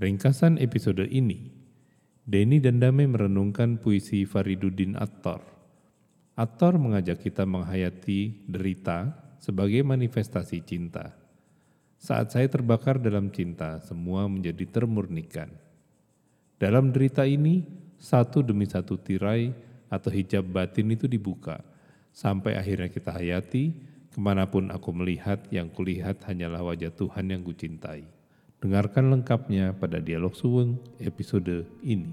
Ringkasan episode ini, Denny dan Dame merenungkan puisi Fariduddin Attor. Attor mengajak kita menghayati derita sebagai manifestasi cinta. Saat saya terbakar dalam cinta, semua menjadi termurnikan. Dalam derita ini, satu demi satu tirai atau hijab batin itu dibuka, sampai akhirnya kita hayati, ke mana pun aku melihat, yang kulihat hanyalah wajah Tuhan yang kucintai. Dengarkan lengkapnya pada Dialog Suweng episode ini.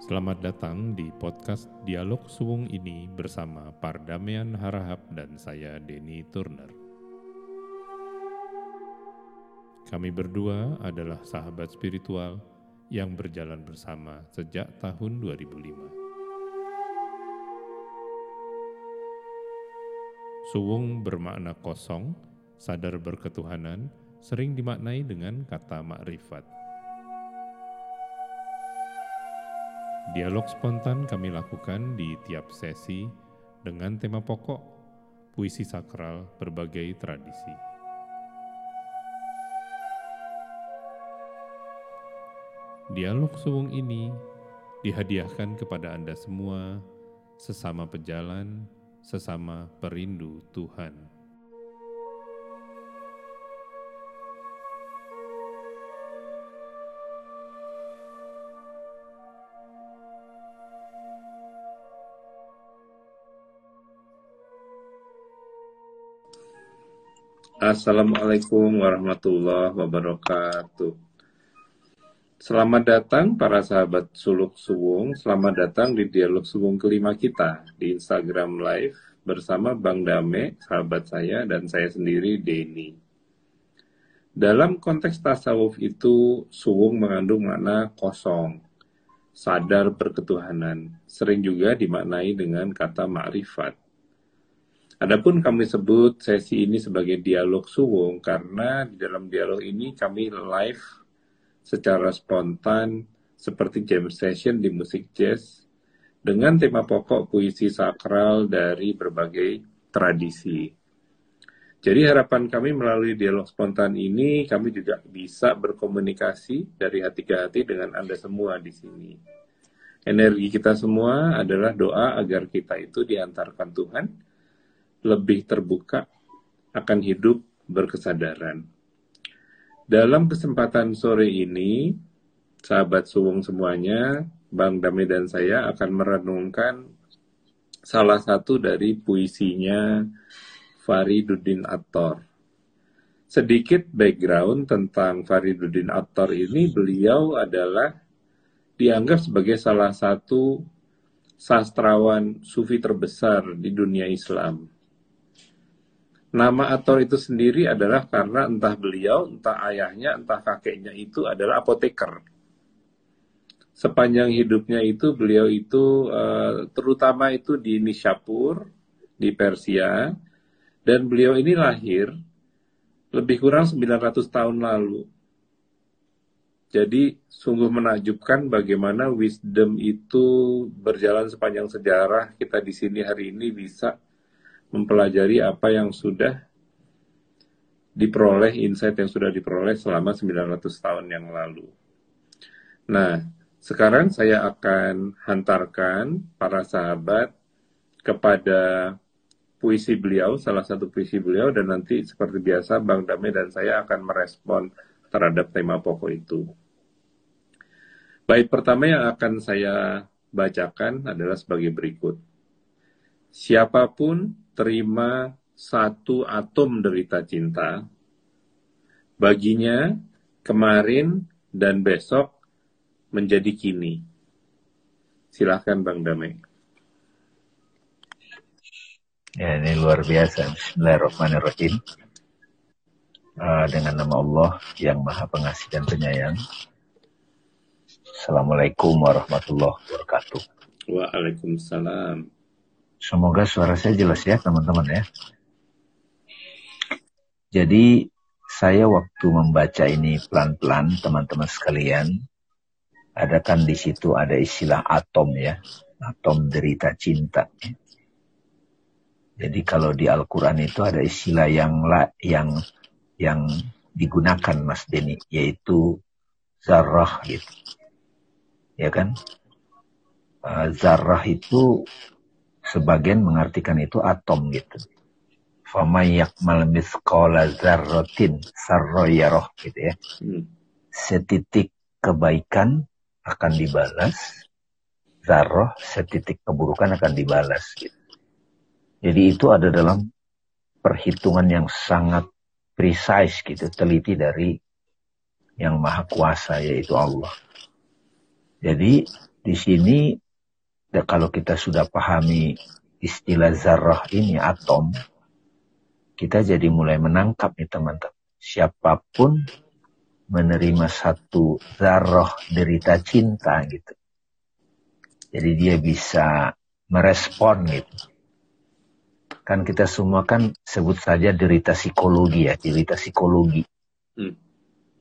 Selamat datang di podcast Dialog Suwung ini bersama Pardamian Harahap dan saya Denny Turner. Kami berdua adalah sahabat spiritual yang berjalan bersama sejak tahun 2005. Suwung bermakna kosong, Sadar berketuhanan sering dimaknai dengan kata makrifat. Dialog spontan kami lakukan di tiap sesi dengan tema pokok puisi sakral berbagai tradisi. Dialog suwung ini dihadiahkan kepada Anda semua sesama pejalan, sesama perindu Tuhan. Assalamualaikum warahmatullahi wabarakatuh. Selamat datang para sahabat Suluk Suwung. Selamat datang di dialog Suwung kelima kita di Instagram Live bersama Bang Dame, sahabat saya, dan saya sendiri, Denny. Dalam konteks tasawuf itu, Suwung mengandung makna kosong, sadar berketuhanan, sering juga dimaknai dengan kata ma'rifat. Adapun kami sebut sesi ini sebagai dialog suwung karena di dalam dialog ini kami live secara spontan seperti jam session di musik jazz dengan tema pokok puisi sakral dari berbagai tradisi. Jadi harapan kami melalui dialog spontan ini kami juga bisa berkomunikasi dari hati ke hati dengan Anda semua di sini. Energi kita semua adalah doa agar kita itu diantarkan Tuhan lebih terbuka akan hidup berkesadaran. Dalam kesempatan sore ini, sahabat suwung semuanya, Bang Dami dan saya akan merenungkan salah satu dari puisinya Fariduddin Attor. Sedikit background tentang Fariduddin Attor ini, beliau adalah dianggap sebagai salah satu sastrawan sufi terbesar di dunia Islam Nama Ator itu sendiri adalah karena entah beliau, entah ayahnya, entah kakeknya itu adalah apoteker. Sepanjang hidupnya itu beliau itu uh, terutama itu di Nishapur, di Persia, dan beliau ini lahir lebih kurang 900 tahun lalu. Jadi sungguh menakjubkan bagaimana wisdom itu berjalan sepanjang sejarah kita di sini hari ini bisa mempelajari apa yang sudah diperoleh, insight yang sudah diperoleh selama 900 tahun yang lalu. Nah, sekarang saya akan hantarkan para sahabat kepada puisi beliau, salah satu puisi beliau, dan nanti seperti biasa Bang Dame dan saya akan merespon terhadap tema pokok itu. Bait pertama yang akan saya bacakan adalah sebagai berikut. Siapa pun terima satu atom derita cinta, baginya kemarin dan besok menjadi kini. Silahkan Bang Damai. Ya, ini luar biasa. Bismillahirrahmanirrahim. Uh, dengan nama Allah yang maha pengasih dan penyayang. Assalamualaikum warahmatullahi wabarakatuh. Waalaikumsalam. Semoga suara saya jelas ya teman-teman ya. Jadi saya waktu membaca ini pelan-pelan teman-teman sekalian, ada kan di situ ada istilah atom ya, atom derita cinta. Jadi kalau di Al-Quran itu ada istilah yang la, yang yang digunakan Mas Denny, yaitu zarah gitu. Ya kan? Uh, zarah itu sebagian mengartikan itu atom gitu. Famayak yakmal mithqala zarratin sarroyaroh gitu ya. Hmm. Setitik kebaikan akan dibalas, zarroh setitik keburukan akan dibalas gitu. Jadi itu ada dalam perhitungan yang sangat precise gitu, teliti dari yang maha kuasa yaitu Allah. Jadi di sini kalau kita sudah pahami istilah zarah ini atom, kita jadi mulai menangkap nih teman-teman. Siapa pun menerima satu zarah derita cinta gitu. Jadi dia bisa merespon gitu kan kita semua kan sebut saja derita psikologi ya, derita psikologi. Hmm.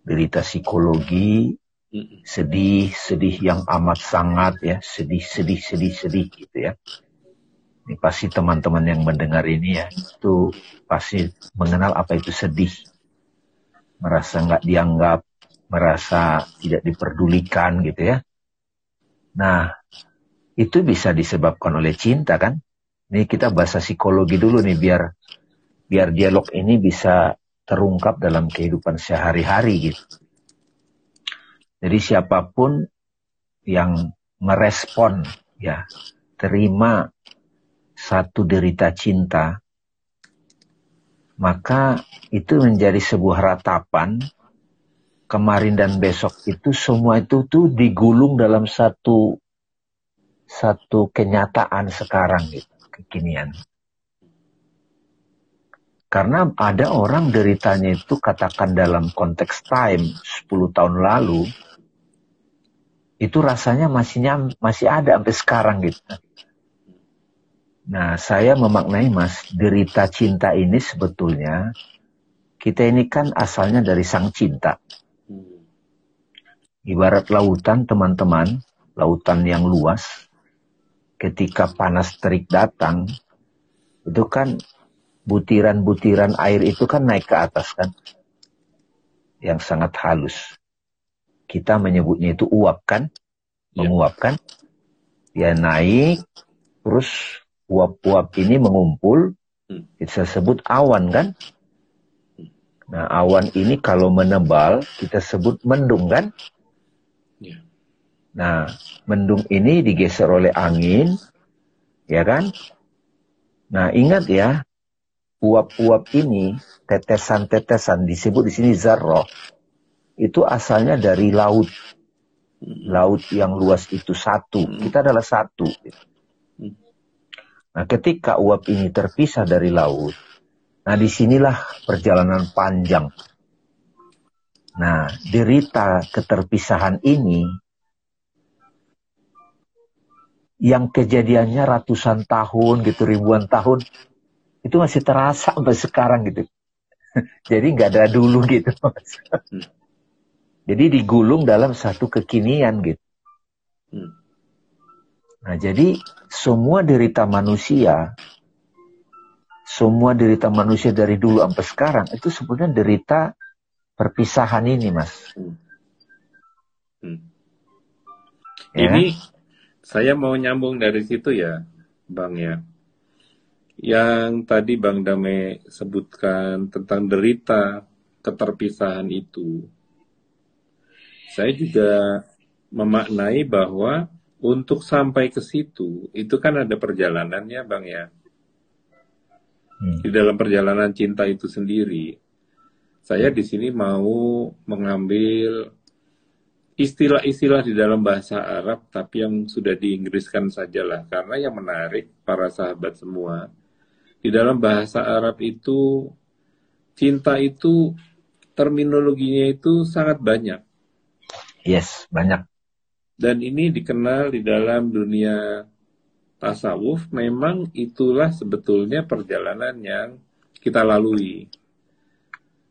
Derita psikologi. Sedih, sedih yang amat sangat ya, sedih, sedih, sedih, sedih gitu ya. Ini pasti teman-teman yang mendengar ini ya, itu pasti mengenal apa itu sedih. Merasa nggak dianggap, merasa tidak diperdulikan gitu ya. Nah, itu bisa disebabkan oleh cinta kan? Ini kita bahasa psikologi dulu nih biar biar dialog ini bisa terungkap dalam kehidupan sehari-hari gitu. Jadi siapa pun yang merespon ya terima satu derita cinta maka itu menjadi sebuah ratapan kemarin dan besok itu semua itu tuh digulung dalam satu satu kenyataan sekarang gitu kekinian. Karena ada orang deritanya itu katakan dalam konteks time 10 tahun lalu itu rasanya masih nyam, masih ada sampai sekarang gitu. Nah, saya memaknai Mas, derita cinta ini sebetulnya kita ini kan asalnya dari sang cinta. Ibarat lautan teman-teman, lautan yang luas, ketika panas terik datang, itu kan butiran-butiran air itu kan naik ke atas kan. Yang sangat halus. Kita menyebutnya itu uap kan. Ya. Menguap kan. Ya naik, terus uap-uap ini mengumpul, hmm. kita sebut awan kan. Nah awan ini kalau menebal, kita sebut mendung kan. Nah, mendung ini digeser oleh angin, ya kan? Nah, ingat ya, uap-uap ini, tetesan-tetesan disebut di sini zarroh. Itu asalnya dari laut. Laut yang luas itu satu. Kita adalah satu. Nah, ketika uap ini terpisah dari laut, nah di sinilah perjalanan panjang. Nah, derita keterpisahan ini yang kejadiannya ratusan tahun gitu ribuan tahun itu masih terasa sampai sekarang gitu jadi nggak ada dulu gitu hmm. Jadi digulung dalam satu kekinian gitu hmm. nah jadi semua derita manusia semua derita manusia dari dulu sampai sekarang itu sebenarnya derita perpisahan ini mas hmm. Hmm. Ya? ini saya mau nyambung dari situ ya, Bang ya. Yang tadi Bang Dame sebutkan tentang derita keterpisahan itu. Saya juga memaknai bahwa untuk sampai ke situ itu kan ada perjalanannya, Bang ya. Hmm. Di dalam perjalanan cinta itu sendiri, saya di sini mau mengambil istilah-istilah di dalam bahasa Arab tapi yang sudah diinggriskan sajalah karena yang menarik para sahabat semua di dalam bahasa Arab itu cinta itu terminologinya itu sangat banyak. Yes, banyak. Dan ini dikenal di dalam dunia tasawuf memang itulah sebetulnya perjalanan yang kita lalui.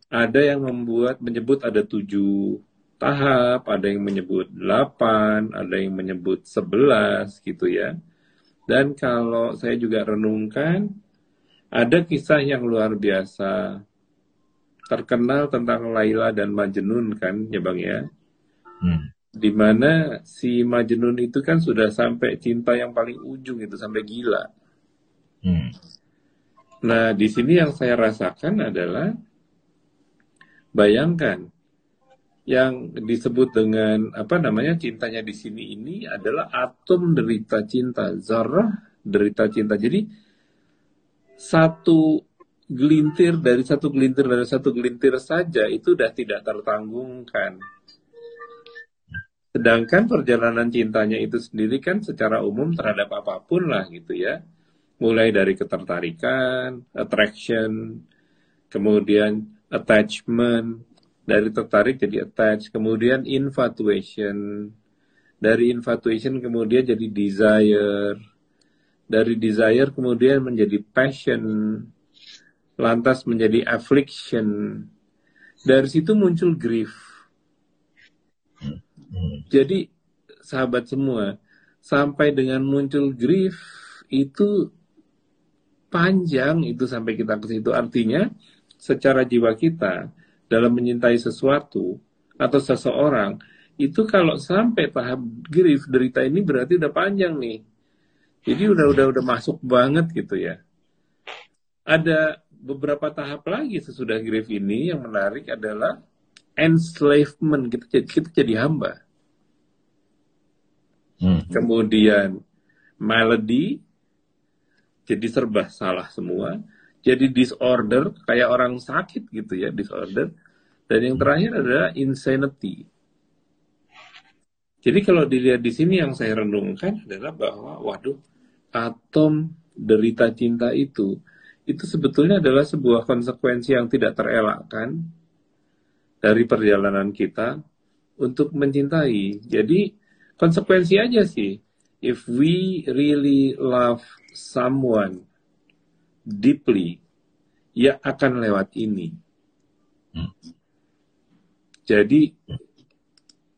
Ada yang membuat menyebut ada tujuh tahap, ada yang menyebut 8, ada yang menyebut 11 gitu ya. Dan kalau saya juga renungkan, ada kisah yang luar biasa terkenal tentang Laila dan Majnun kan ya Bang ya. Hmm. Di mana si Majnun itu kan sudah sampai cinta yang paling ujung itu sampai gila. Hmm. Nah di sini yang saya rasakan adalah bayangkan yang disebut dengan apa namanya cintanya di sini ini adalah atom derita cinta, zarah derita cinta. Jadi satu gelintir dari satu gelintir dari satu gelintir saja itu sudah tidak tertanggungkan. Sedangkan perjalanan cintanya itu sendiri kan secara umum terhadap apa pun lah gitu ya. Mulai dari ketertarikan, attraction, kemudian attachment, dari tertarik jadi attach, kemudian infatuation, dari infatuation kemudian jadi desire, dari desire kemudian menjadi passion, lantas menjadi affliction, dari situ muncul grief. Jadi sahabat semua, sampai dengan muncul grief itu panjang itu sampai kita ke situ artinya secara jiwa kita dalam menyintai sesuatu atau seseorang itu kalau sampai tahap grief derita ini berarti udah panjang nih. Jadi udah udah udah masuk banget gitu ya. Ada beberapa tahap lagi sesudah grief ini yang menarik adalah enslavement kita kita jadi hamba. Hmm. Kemudian melody jadi serba salah semua jadi disorder kayak orang sakit gitu ya disorder dan yang terakhir adalah insanity jadi kalau dilihat di sini yang saya renungkan adalah bahwa waduh atom derita cinta itu itu sebetulnya adalah sebuah konsekuensi yang tidak terelakkan dari perjalanan kita untuk mencintai. Jadi konsekuensi aja sih. If we really love someone, deeply, ya akan lewat ini. Hmm. Jadi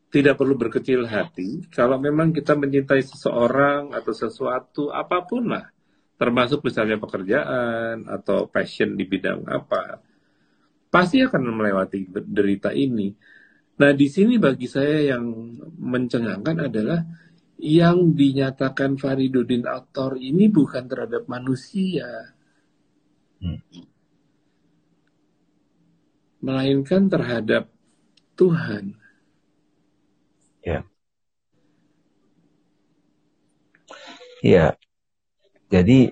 tidak perlu berkecil hati kalau memang kita mencintai seseorang atau sesuatu apa pun lah, termasuk misalnya pekerjaan atau passion di bidang apa, pasti akan melewati derita ini. Nah, di sini bagi saya yang mencengangkan adalah yang dinyatakan Fariduddin Aktor ini bukan terhadap manusia, Hmm. melainkan terhadap Tuhan. Ya. Ya. Jadi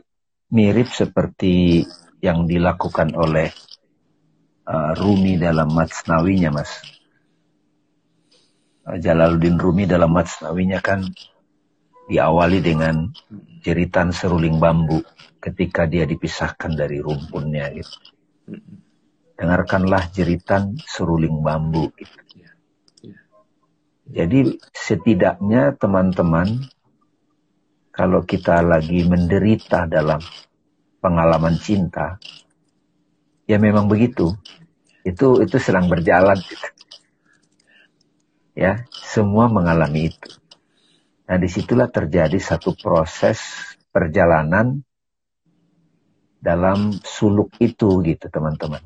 mirip seperti yang dilakukan oleh uh, Rumi dalam Matsnawinya, Mas. Jalaluddin Rumi dalam Matsnawinya kan diawali dengan jeritan seruling bambu ketika dia dipisahkan dari rumpunnya gitu. Dengarkanlah jeritan seruling bambu gitu. Jadi setidaknya teman-teman kalau kita lagi menderita dalam pengalaman cinta ya memang begitu. Itu itu sedang berjalan gitu. Ya, semua mengalami itu. Nah, di situlah terjadi satu proses perjalanan dalam suluk itu gitu teman-teman.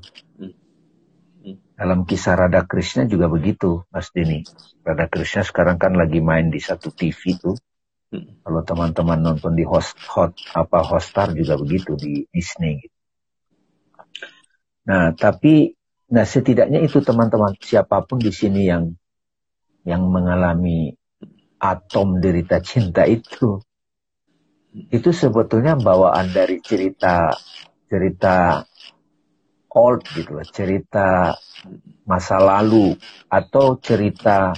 Dalam kisah Radha Krishna juga begitu, Mas Dini. Radha Krishna sekarang kan lagi main di satu TV tuh. Kalau teman-teman nonton di host hot apa Hostar juga begitu di Disney. Gitu. Nah, tapi nah setidaknya itu teman-teman siapa pun di sini yang yang mengalami atom derita cinta itu itu sebetulnya bawaan dari cerita cerita old gitu loh, cerita masa lalu atau cerita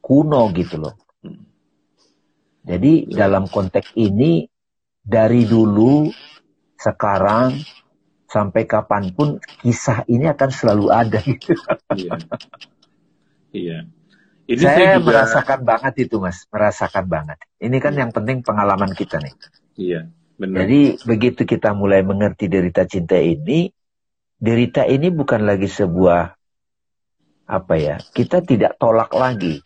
kuno gitu loh. Jadi dalam konteks ini dari dulu sekarang sampai kapan pun kisah ini akan selalu ada gitu. Iya. Iya. Ini Saya juga- merasakan banget itu mas, merasakan banget. Ini kan yang penting pengalaman kita nih. Iya, benar. Jadi begitu kita mulai mengerti derita cinta ini, derita ini bukan lagi sebuah apa ya? Kita tidak tolak lagi,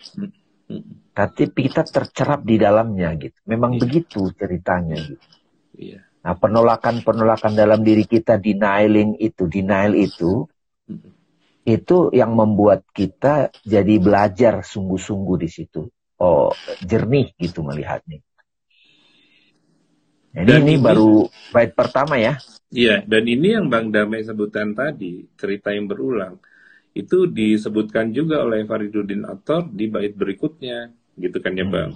tapi kita tercerap di dalamnya gitu. Memang Iya. begitu ceritanya gitu. Iya. Nah, penolakan-penolakan dalam diri kita, denying itu, denial itu, Itu yang membuat kita jadi belajar sungguh-sungguh di situ. Oh, jernih gitu melihatnya. Jadi ini, ini baru bait pertama ya. Iya, dan ini yang Bang Damai sebutkan tadi, cerita yang berulang. Itu disebutkan juga oleh Fariduddin Ator di bait berikutnya, gitu kan ya hmm. Bang.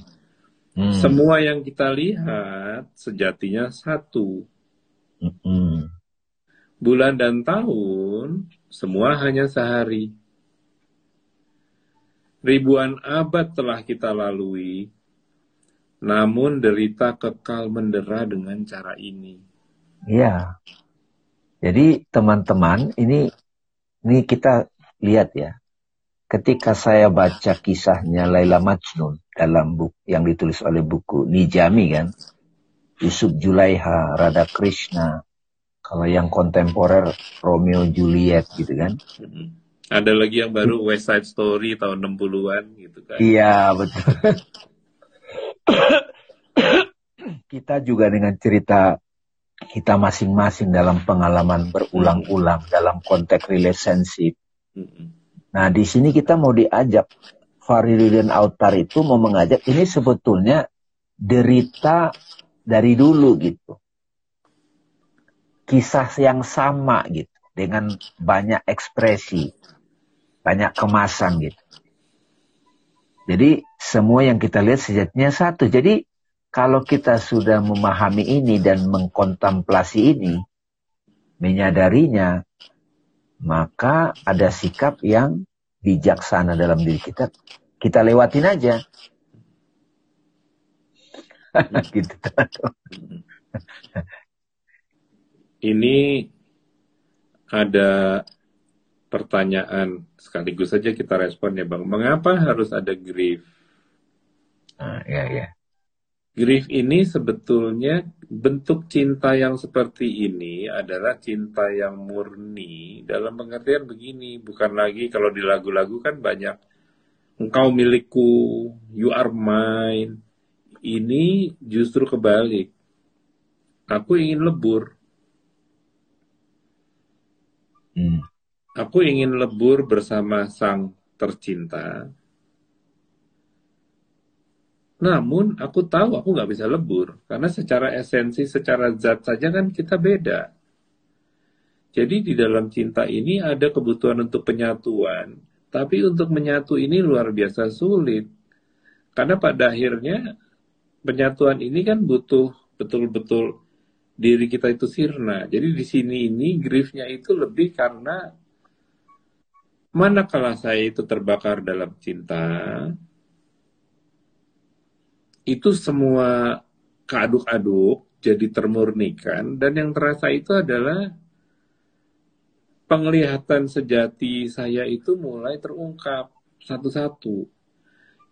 Hmm. Semua yang kita lihat sejatinya satu. Hmm. Bulan dan tahun semua hanya sehari. Ribuan abad telah kita lalui, namun derita kekal mendera dengan cara ini. Iya. Jadi teman-teman, ini ini kita lihat ya. Ketika saya baca kisahnya Laila Majnun dalam buku yang ditulis oleh buku Nijami kan, Yusuf Julaiha, Radha Krishna, kalau yang kontemporer Romeo Juliet gitu kan. Ada lagi yang baru West Side Story tahun 60-an gitu kan. Iya, betul. kita juga dengan cerita kita masing-masing dalam pengalaman berulang-ulang dalam konteks relationship. Nah, di sini kita mau diajak Faridudin Autar itu mau mengajak ini sebetulnya derita dari dulu gitu. Kisah yang sama gitu dengan banyak ekspresi, banyak kemasan gitu. Jadi semua yang kita lihat sejatinya satu. Jadi kalau kita sudah memahami ini dan mengkontemplasi ini, menyadarinya, maka ada sikap yang bijaksana dalam diri kita. Kita lewatin aja. gitu. Ini ada pertanyaan sekaligus saja kita respon ya Bang. Mengapa harus ada grief? Ah, ya, ya. Grief ini sebetulnya bentuk cinta yang seperti ini adalah cinta yang murni dalam pengertian begini, bukan lagi kalau di lagu-lagu kan banyak engkau milikku, you are mine. Ini justru kebalik. Aku ingin lebur. Hmm. Aku ingin lebur bersama sang tercinta. Namun aku tahu aku nggak bisa lebur karena secara esensi, secara zat saja kan kita beda. Jadi di dalam cinta ini ada kebutuhan untuk penyatuan, tapi untuk menyatu ini luar biasa sulit. Karena pada akhirnya penyatuan ini kan butuh betul-betul diri kita itu sirna. Jadi di sini ini griefnya itu lebih karena Manakala saya itu terbakar dalam cinta, itu semua keaduk-aduk jadi termurnikan dan yang terasa itu adalah penglihatan sejati saya itu mulai terungkap satu-satu.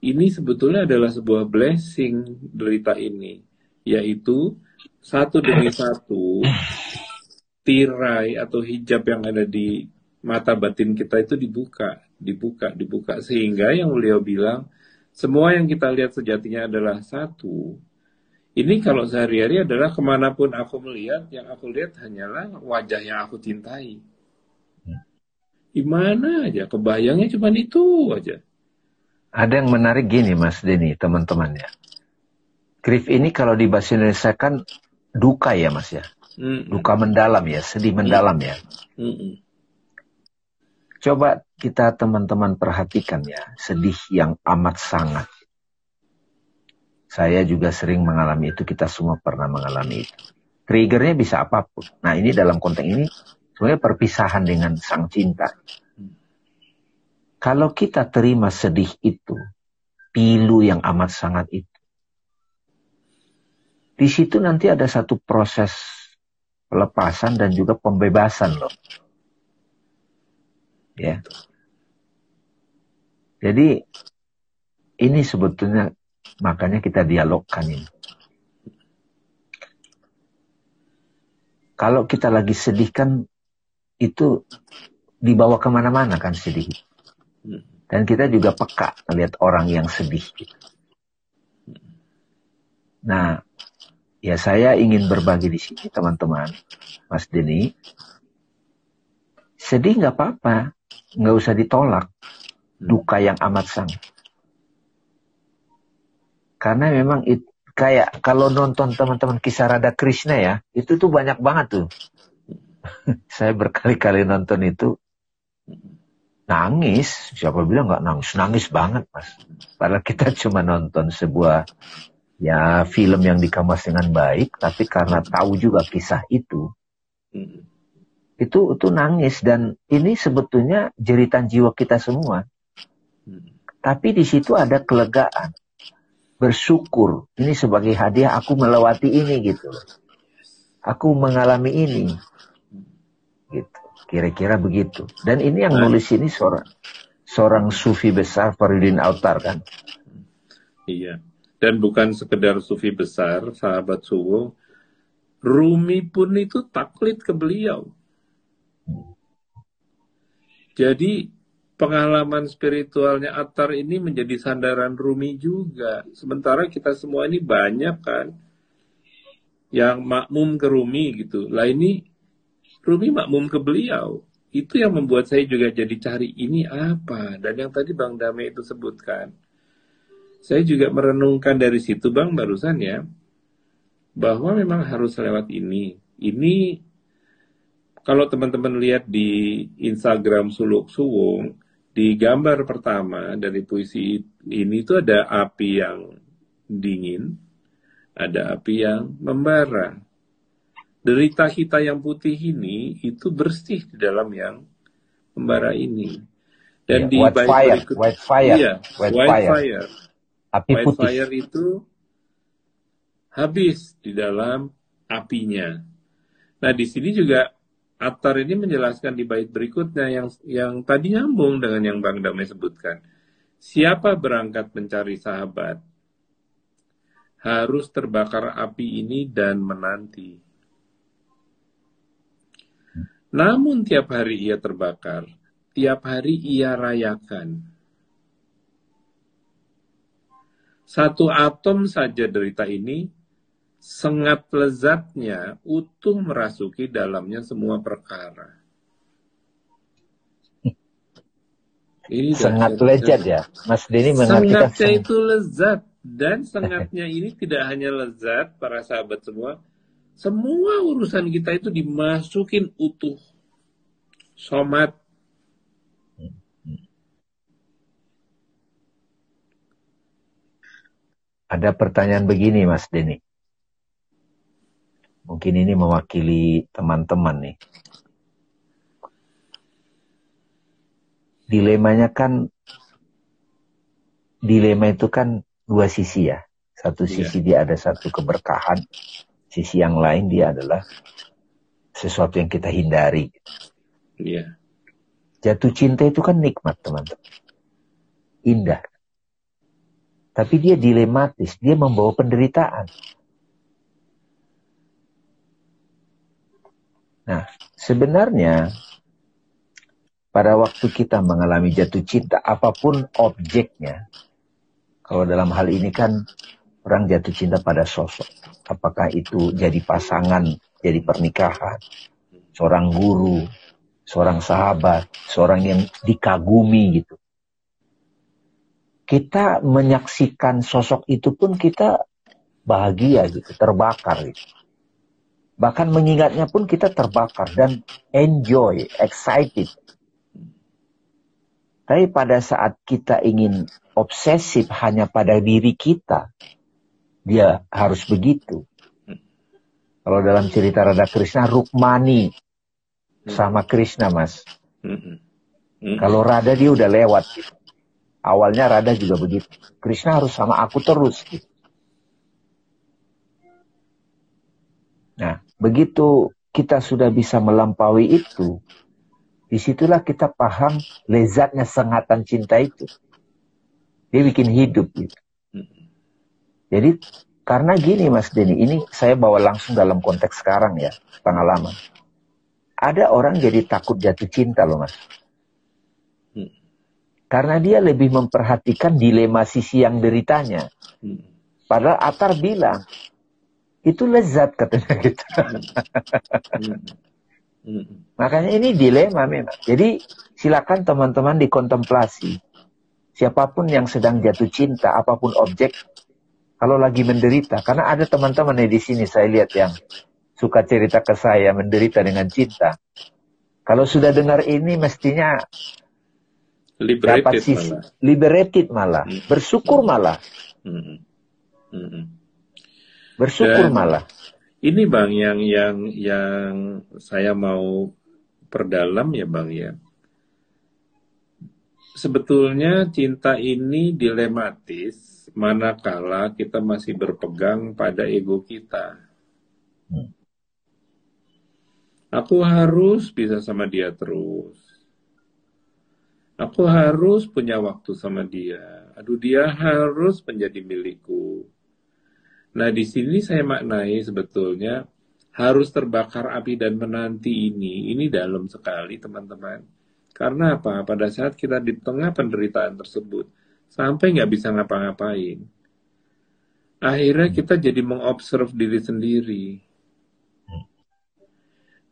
Ini sebetulnya adalah sebuah blessing derita ini, yaitu satu demi satu tirai atau hijab yang ada di mata batin kita itu dibuka, dibuka, dibuka. Sehingga yang beliau bilang, semua yang kita lihat sejatinya adalah satu. Ini kalau sehari-hari adalah ke mana pun aku melihat, yang aku lihat hanyalah wajah yang aku cintai. Gimana aja, kebayangnya cuma itu aja. Ada yang menarik gini Mas Denny, teman-teman ya. Grief ini kalau di bahasa Indonesia kan duka ya Mas ya. Mm. Duka mendalam ya, sedih mendalam ya. -mm. Coba kita teman-teman perhatikan ya, sedih yang amat sangat. Saya juga sering mengalami itu, kita semua pernah mengalami itu. Triggernya bisa apa pun. Nah ini dalam konteks ini sebenarnya perpisahan dengan sang cinta. Kalau kita terima sedih itu, pilu yang amat sangat itu, di situ nanti ada satu proses pelepasan dan juga pembebasan loh ya. Jadi ini sebetulnya makanya kita dialogkan ini. Kalau kita lagi sedih kan itu dibawa ke mana-mana kan sedih. Dan kita juga peka melihat orang yang sedih. Nah, ya saya ingin berbagi di sini teman-teman, Mas Denny, sedih nggak apa-apa, nggak usah ditolak. Duka yang amat sangat. Karena memang it, kayak kalau nonton teman-teman kisah Radha Krishna ya, itu tuh banyak banget tuh. Saya berkali-kali nonton itu nangis. Siapa bilang nggak nangis? Nangis banget mas. Padahal kita cuma nonton sebuah ya film yang dikemas dengan baik, tapi karena tahu juga kisah itu, itu itu nangis dan ini sebetulnya jeritan jiwa kita semua. Tapi di situ ada kelegaan, bersyukur. Ini sebagai hadiah aku melewati ini gitu. Aku mengalami ini, gitu. Kira-kira begitu. Dan ini yang nulis ini seorang seorang sufi besar Faridin Autar kan. Iya. Dan bukan sekedar sufi besar, sahabat suwo, Rumi pun itu taklid ke beliau. Jadi pengalaman spiritualnya Atar ini menjadi sandaran Rumi juga. Sementara kita semua ini banyak kan yang makmum ke Rumi gitu. Lah ini Rumi makmum ke beliau. Itu yang membuat saya juga jadi cari ini apa. Dan yang tadi Bang Dame itu sebutkan saya juga merenungkan dari situ bang barusan ya bahwa memang harus lewat ini. Ini kalau teman-teman lihat di Instagram Suluk Suwung di gambar pertama dari puisi ini itu ada api yang dingin, ada api yang membara. Derita kita yang putih ini itu bersih di dalam yang membara ini. Dan yeah, di white fire, berikut, white fire, iya, white, white fire. fire api White putih. fire itu habis di dalam apinya. Nah, di sini juga Atar ini menjelaskan di bait berikutnya yang yang tadi nyambung dengan yang Bang Damai sebutkan. Siapa berangkat mencari sahabat harus terbakar api ini dan menanti. Namun tiap hari ia terbakar, tiap hari ia rayakan. Satu atom saja derita ini sengat lezatnya utuh merasuki dalamnya semua perkara. Ini sangat lezat ya, Mas Denny mengartikan sengatnya itu lezat dan sengatnya ini tidak hanya lezat para sahabat semua, semua urusan kita itu dimasukin utuh, somat, Ada pertanyaan begini Mas Denny. Mungkin ini mewakili teman-teman nih. Dilemanya kan, dilema itu kan dua sisi ya. Satu iya. sisi dia ada satu keberkahan, sisi yang lain dia adalah sesuatu yang kita hindari. Iya. Jatuh cinta itu kan nikmat teman-teman. Indah. Tapi dia dilematis, dia membawa penderitaan. Nah, sebenarnya pada waktu kita mengalami jatuh cinta, apa pun objeknya, kalau dalam hal ini kan orang jatuh cinta pada sosok. Apakah itu jadi pasangan, jadi pernikahan, seorang guru, seorang sahabat, seorang yang dikagumi gitu kita menyaksikan sosok itu pun kita bahagia gitu, terbakar gitu. Bahkan mengingatnya pun kita terbakar dan enjoy, excited. Tapi pada saat kita ingin obsesif hanya pada diri kita, dia harus begitu. Kalau dalam cerita Radha Krishna, Rukmani sama Krishna, Mas. Kalau Radha dia udah lewat gitu. Awalnya Radha juga begitu. Krishna harus sama aku terus. Gitu. Nah, begitu kita sudah bisa melampaui itu, di situlah kita paham lezatnya sengatan cinta itu. Dia bikin hidup gitu. Jadi karena gini Mas Denny, ini saya bawa langsung dalam konteks sekarang ya, pengalaman. Ada orang jadi takut jatuh cinta loh Mas. Karena dia lebih memperhatikan dilema sisi yang deritanya. Padahal Atar bilang, itu lezat katanya gitu. Hmm. Mm-mm. Makanya ini dilema memang. Jadi silakan teman-teman dikontemplasi. Siapa pun yang sedang jatuh cinta, apa pun objek, kalau lagi menderita, karena ada teman-teman di sini saya lihat yang suka cerita ke saya menderita dengan cinta. Kalau sudah dengar ini mestinya dapat Liberated sisi malah. liberated malah, Hmm. bersyukur malah, Mm-mm. Mm-mm. bersyukur Dan- malah. Ini bang yang yang yang saya mau perdalam ya bang ya. Sebetulnya cinta ini dilematis manakala kita masih berpegang pada ego kita. Hmm. Aku harus bisa sama dia terus. Aku harus punya waktu sama dia. Aduh, dia harus menjadi milikku. Nah, di sini saya maknai sebetulnya harus terbakar api dan menanti ini. Ini dalam sekali, teman-teman. Karena apa? Pada saat kita di tengah penderitaan tersebut, sampai nggak bisa ngapa-ngapain. Akhirnya kita jadi mengobserv diri sendiri.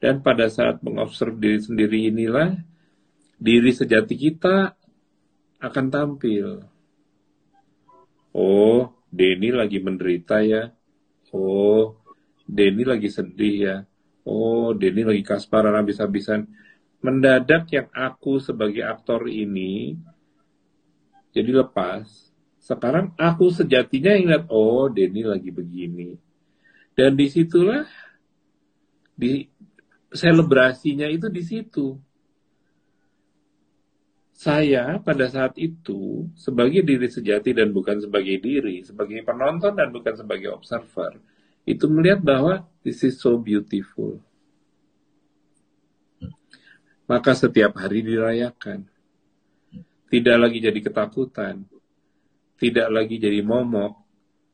Dan pada saat mengobserv diri sendiri inilah, diri sejati kita akan tampil. Oh, Denny lagi menderita ya. Oh, Denny lagi sedih ya. Oh, Denny lagi kasparan habis-habisan. Mendadak yang aku sebagai aktor ini jadi lepas. Sekarang aku sejatinya ingat, oh Denny lagi begini. Dan di situlah di selebrasinya itu di situ. Saya pada saat itu sebagai diri sejati dan bukan sebagai diri, sebagai penonton dan bukan sebagai observer, itu melihat bahwa this is so beautiful. Maka setiap hari dirayakan. Tidak lagi jadi ketakutan. Tidak lagi jadi momok.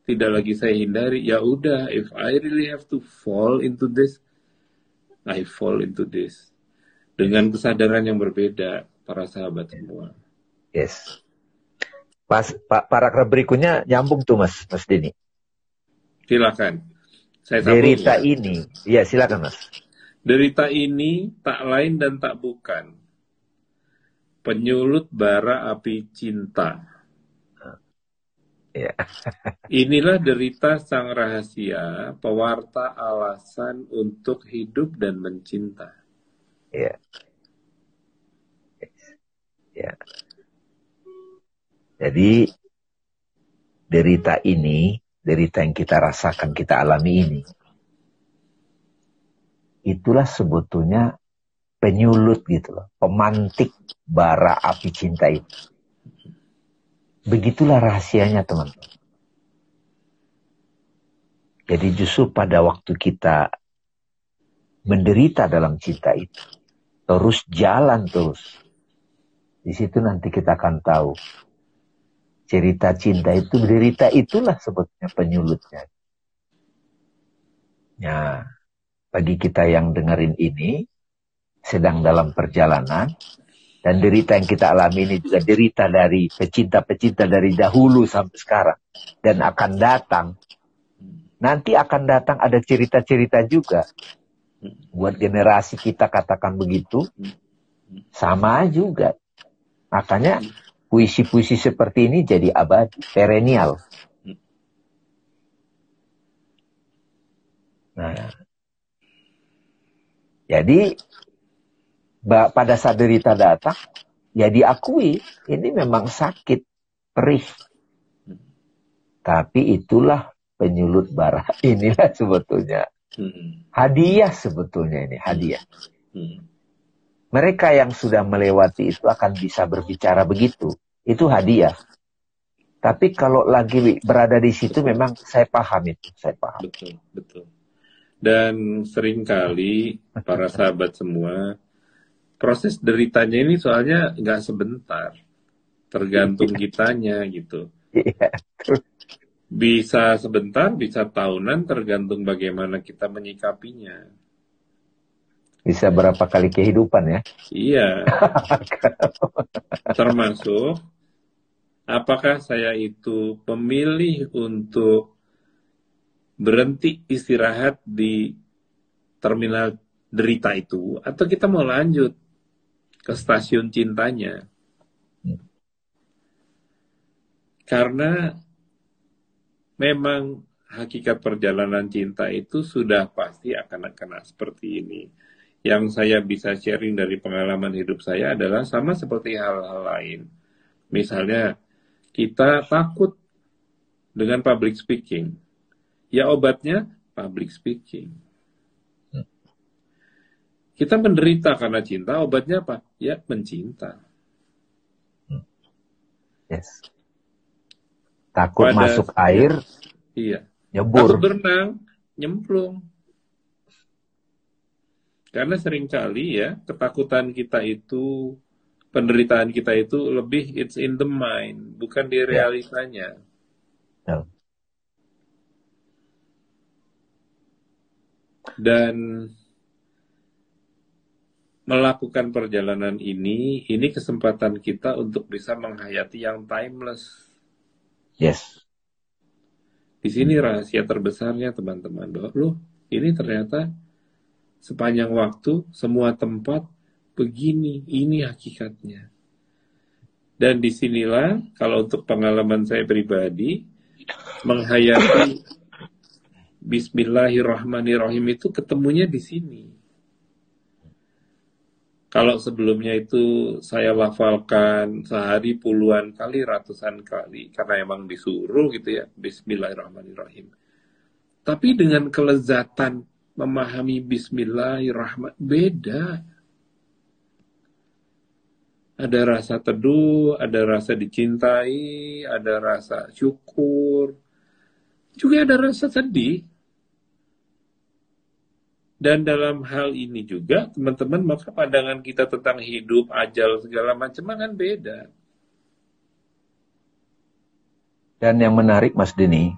Tidak lagi saya hindari. Ya udah, if I really have to fall into this, I fall into this. Dengan kesadaran yang berbeda, para sahabat semua. Yes. Pas pa, paragraf berikutnya nyambung tuh Mas, Mas Denny. Silakan. Saya sambung Derita ya. ini, iya silakan Mas. Derita ini tak lain dan tak bukan. Penyulut bara api cinta. Ya. Inilah derita sang rahasia, pewarta alasan untuk hidup dan mencinta. Ya. Ya. Jadi derita ini, derita yang kita rasakan, kita alami ini, itulah sebetulnya penyulut gitu loh, pemantik bara api cinta itu. Begitulah rahasianya teman-teman. Jadi justru pada waktu kita menderita dalam cinta itu, terus jalan terus, di situ nanti kita akan tahu cerita cinta itu derita itulah sebetulnya penyulutnya. Ya, bagi kita yang dengerin ini sedang dalam perjalanan dan derita yang kita alami ini juga derita dari pecinta-pecinta dari dahulu sampai sekarang dan akan datang. Nanti akan datang ada cerita-cerita juga buat generasi kita katakan begitu sama juga Makanya puisi-puisi seperti ini jadi abadi, perennial. Nah, jadi pada saat derita datang, ya diakui ini memang sakit, perih. Tapi itulah penyulut bara. Inilah sebetulnya Hmm. hadiah sebetulnya ini hadiah. Hmm. Mereka yang sudah melewati itu akan bisa berbicara begitu. Itu hadiah. Tapi kalau lagi berada di situ memang saya paham itu, saya paham. Betul, betul. Dan sering kali para sahabat semua, proses deritanya ini soalnya nggak sebentar. Tergantung kitanya gitu. Iya. Bisa sebentar, bisa tahunan, tergantung bagaimana kita menyikapinya. Bisa berapa kali kehidupan ya? Iya. Termasuk apakah saya itu pemilih untuk berhenti istirahat di terminal derita itu atau kita mau lanjut ke stasiun cintanya. Karena memang hakikat perjalanan cinta itu sudah pasti akan kena seperti ini. Yang saya bisa sharing dari pengalaman hidup saya adalah sama seperti hal-hal lain. Misalnya kita takut dengan public speaking. Ya obatnya public speaking. Kita menderita karena cinta, obatnya apa? Ya mencinta. Yes. Takut Pada, masuk air, iya. Nyebur. Takut berenang, nyemplung. Karena sering kali ya, ketakutan kita itu, penderitaan kita itu lebih it's in the mind, bukan di ya. realitanya. Yeah. Dan melakukan perjalanan ini, ini kesempatan kita untuk bisa menghayati yang timeless. Yes. Di sini rahasia terbesarnya teman-teman bahwa loh ini ternyata sepanjang waktu semua tempat begini, ini hakikatnya. Dan di sinilah kalau untuk pengalaman saya pribadi menghayati Bismillahirrahmanirrahim itu ketemunya di sini kalau sebelumnya itu saya lafalkan sehari puluhan kali, ratusan kali, karena emang disuruh gitu ya, Bismillahirrahmanirrahim. Tapi dengan kelezatan memahami Bismillahirrahmanirrahim, beda. Ada rasa teduh, ada rasa dicintai, ada rasa syukur, juga ada rasa sedih. Dan dalam hal ini juga, teman-teman, maka pandangan kita tentang hidup, ajal, segala macam kan beda. Dan yang menarik, Mas Denny,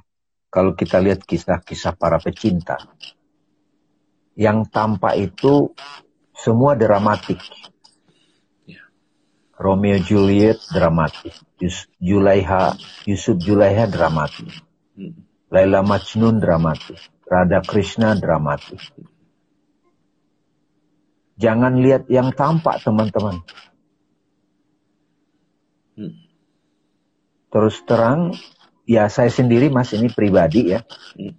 kalau kita lihat kisah-kisah para pecinta, yang tampak itu semua dramatik. Ya. Romeo Juliet dramatik, Yus, Julaiha, Yusuf Julaiha dramatik, hmm. Laila Majnun dramatik, Radha Krishna dramatik. Jangan lihat yang tampak teman-teman. Hmm. Terus terang, ya saya sendiri mas ini pribadi ya. Hmm.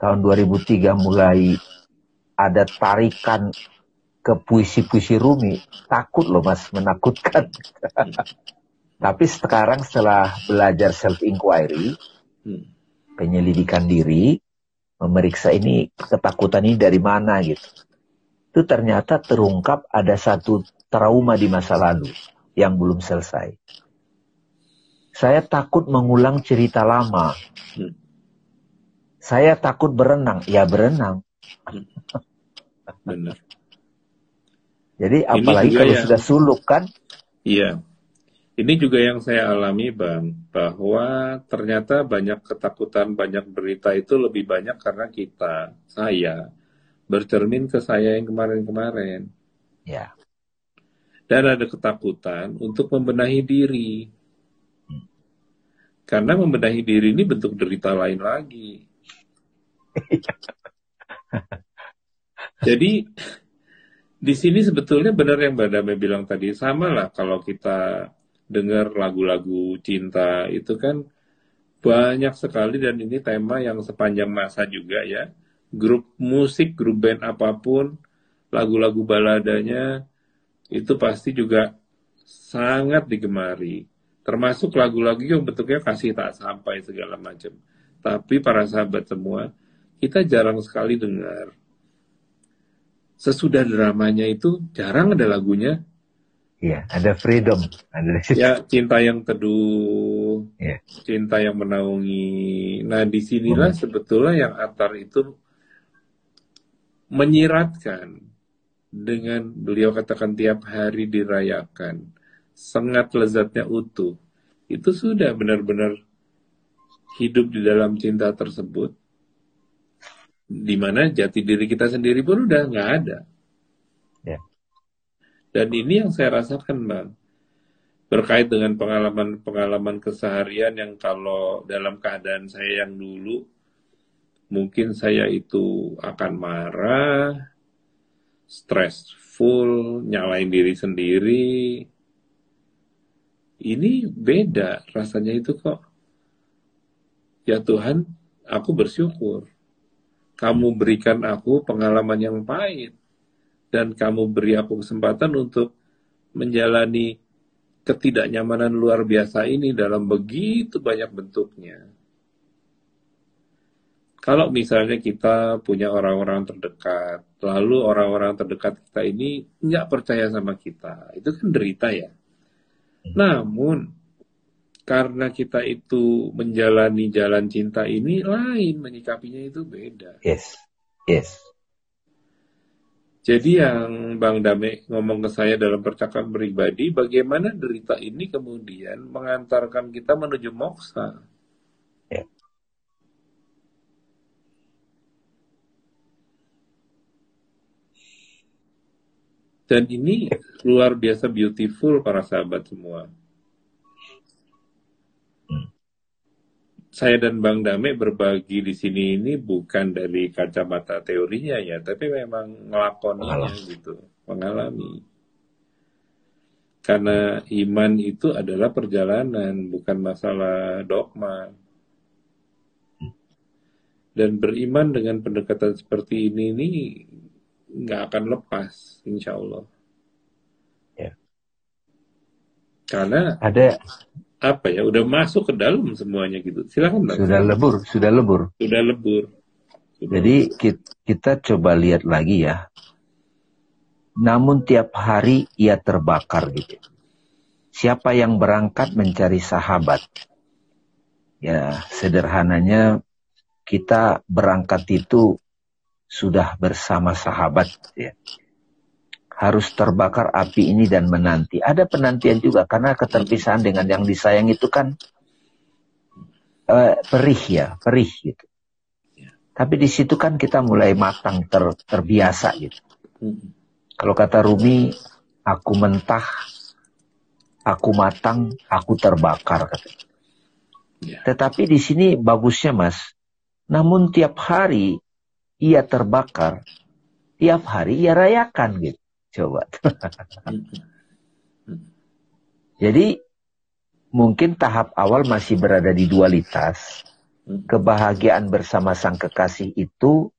Tahun 2003 mulai ada tarikan ke puisi-puisi Rumi. Takut loh mas, menakutkan. Hmm. Tapi sekarang setelah belajar self-inquiry, hmm. penyelidikan diri, memeriksa ini ketakutan ini dari mana gitu itu ternyata terungkap ada satu trauma di masa lalu yang belum selesai. Saya takut mengulang cerita lama. Hmm. Saya takut berenang, ya berenang. Benar. Jadi apalagi kalau yang, sudah suluk kan? Iya. Ini juga yang saya alami Bang, bahwa ternyata banyak ketakutan, banyak berita itu lebih banyak karena kita, saya, bercermin ke saya yang kemarin-kemarin. Ya. Dan ada ketakutan untuk membenahi diri. Hmm. Karena membenahi diri ini bentuk derita lain lagi. Jadi di sini sebetulnya benar yang Mbak Dame bilang tadi sama lah kalau kita dengar lagu-lagu cinta itu kan banyak sekali dan ini tema yang sepanjang masa juga ya grup musik, grup band apa pun, lagu-lagu baladanya itu pasti juga sangat digemari. Termasuk lagu-lagu yang bentuknya kasih tak sampai segala macam. Tapi para sahabat semua, kita jarang sekali dengar. Sesudah dramanya itu jarang ada lagunya. Iya, ada freedom. Ada... Ya, cinta yang teduh, ya. cinta yang menaungi. Nah, di sinilah hmm. sebetulnya yang Atar itu menyiratkan dengan beliau katakan tiap hari dirayakan sangat lezatnya utuh itu sudah benar-benar hidup di dalam cinta tersebut di mana jati diri kita sendiri pun udah nggak ada ya. dan ini yang saya rasakan bang berkait dengan pengalaman-pengalaman keseharian yang kalau dalam keadaan saya yang dulu mungkin saya itu akan marah, stressful, nyalain diri sendiri. Ini beda rasanya itu kok. Ya Tuhan, aku bersyukur. Kamu berikan aku pengalaman yang pahit. Dan kamu beri aku kesempatan untuk menjalani ketidaknyamanan luar biasa ini dalam begitu banyak bentuknya. Kalau misalnya kita punya orang-orang terdekat, lalu orang-orang terdekat kita ini nggak percaya sama kita, itu kan derita ya. Namun, karena kita itu menjalani jalan cinta ini lain, menyikapinya itu beda. Yes, yes. Jadi yang Bang Dame ngomong ke saya dalam percakapan pribadi, bagaimana derita ini kemudian mengantarkan kita menuju moksa. Ya. Dan ini luar biasa beautiful para sahabat semua. Saya dan Bang Dame berbagi di sini ini bukan dari kacamata teorinya ya, tapi memang ngelakoninya gitu, mengalami. Karena iman itu adalah perjalanan, bukan masalah dogma. Dan beriman dengan pendekatan seperti ini ini nggak akan lepas, insya Allah. Ya. Karena ada apa ya udah masuk ke dalam semuanya gitu. Silakan bang. Sudah lebur sudah lebur. Sudah lebur. Sudah jadi lebur. kita coba lihat lagi ya. Namun tiap hari ia terbakar gitu. Siapa yang berangkat mencari sahabat? Ya sederhananya kita berangkat itu sudah bersama sahabat ya harus terbakar api ini dan menanti. Ada penantian juga karena keterpisahan dengan yang disayang itu kan uh, perih ya, perih gitu. Tapi di situ kan kita mulai matang, ter, terbiasa gitu. Kalau kata Rumi, aku mentah, aku matang, aku terbakar katanya. Ya. Tetapi di sini bagusnya mas, namun tiap hari ia terbakar, tiap hari ia rayakan gitu. Coba. Jadi mungkin tahap awal masih berada di dualitas. Kebahagiaan bersama sang kekasih itu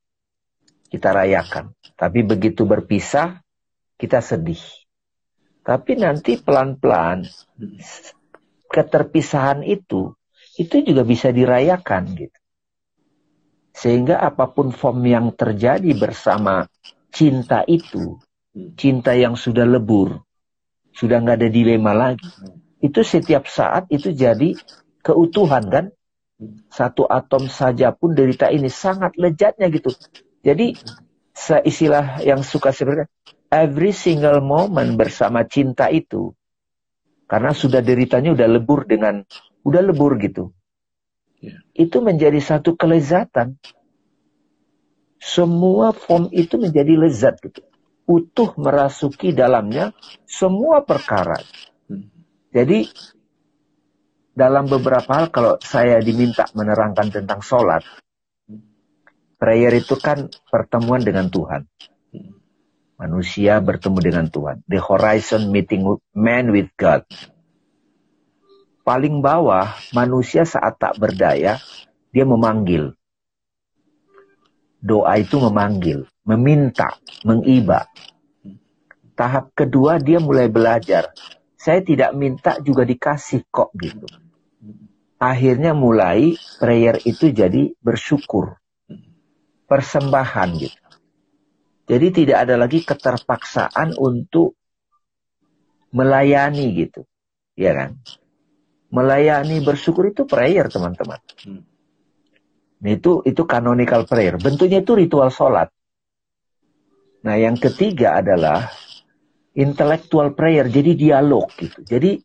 kita rayakan. Tapi begitu berpisah, kita sedih. Tapi nanti pelan-pelan keterpisahan itu, itu juga bisa dirayakan gitu. Sehingga apa pun form yang terjadi bersama cinta itu. Cinta yang sudah lebur, sudah nggak ada dilema lagi. Itu setiap saat itu jadi keutuhan kan? Satu atom saja pun derita ini sangat lezatnya gitu. Jadi istilah yang suka sebenarnya every single moment bersama cinta itu karena sudah deritanya udah lebur dengan udah lebur gitu. Yeah. Itu menjadi satu kelezatan. Semua form itu menjadi lezat gitu utuh merasuki dalamnya semua perkara. Jadi dalam beberapa hal kalau saya diminta menerangkan tentang sholat, prayer itu kan pertemuan dengan Tuhan. Manusia bertemu dengan Tuhan. The horizon meeting man with God. Paling bawah, manusia saat tak berdaya, dia memanggil. Doa itu memanggil meminta, mengiba. Tahap kedua dia mulai belajar. Saya tidak minta juga dikasih kok gitu. Akhirnya mulai prayer itu jadi bersyukur. Persembahan gitu. Jadi tidak ada lagi keterpaksaan untuk melayani gitu. Ya kan? Melayani bersyukur itu prayer teman-teman. Hmm. Itu itu canonical prayer. Bentuknya itu ritual sholat. Nah, yang ketiga adalah intellectual prayer, jadi dialog gitu. Jadi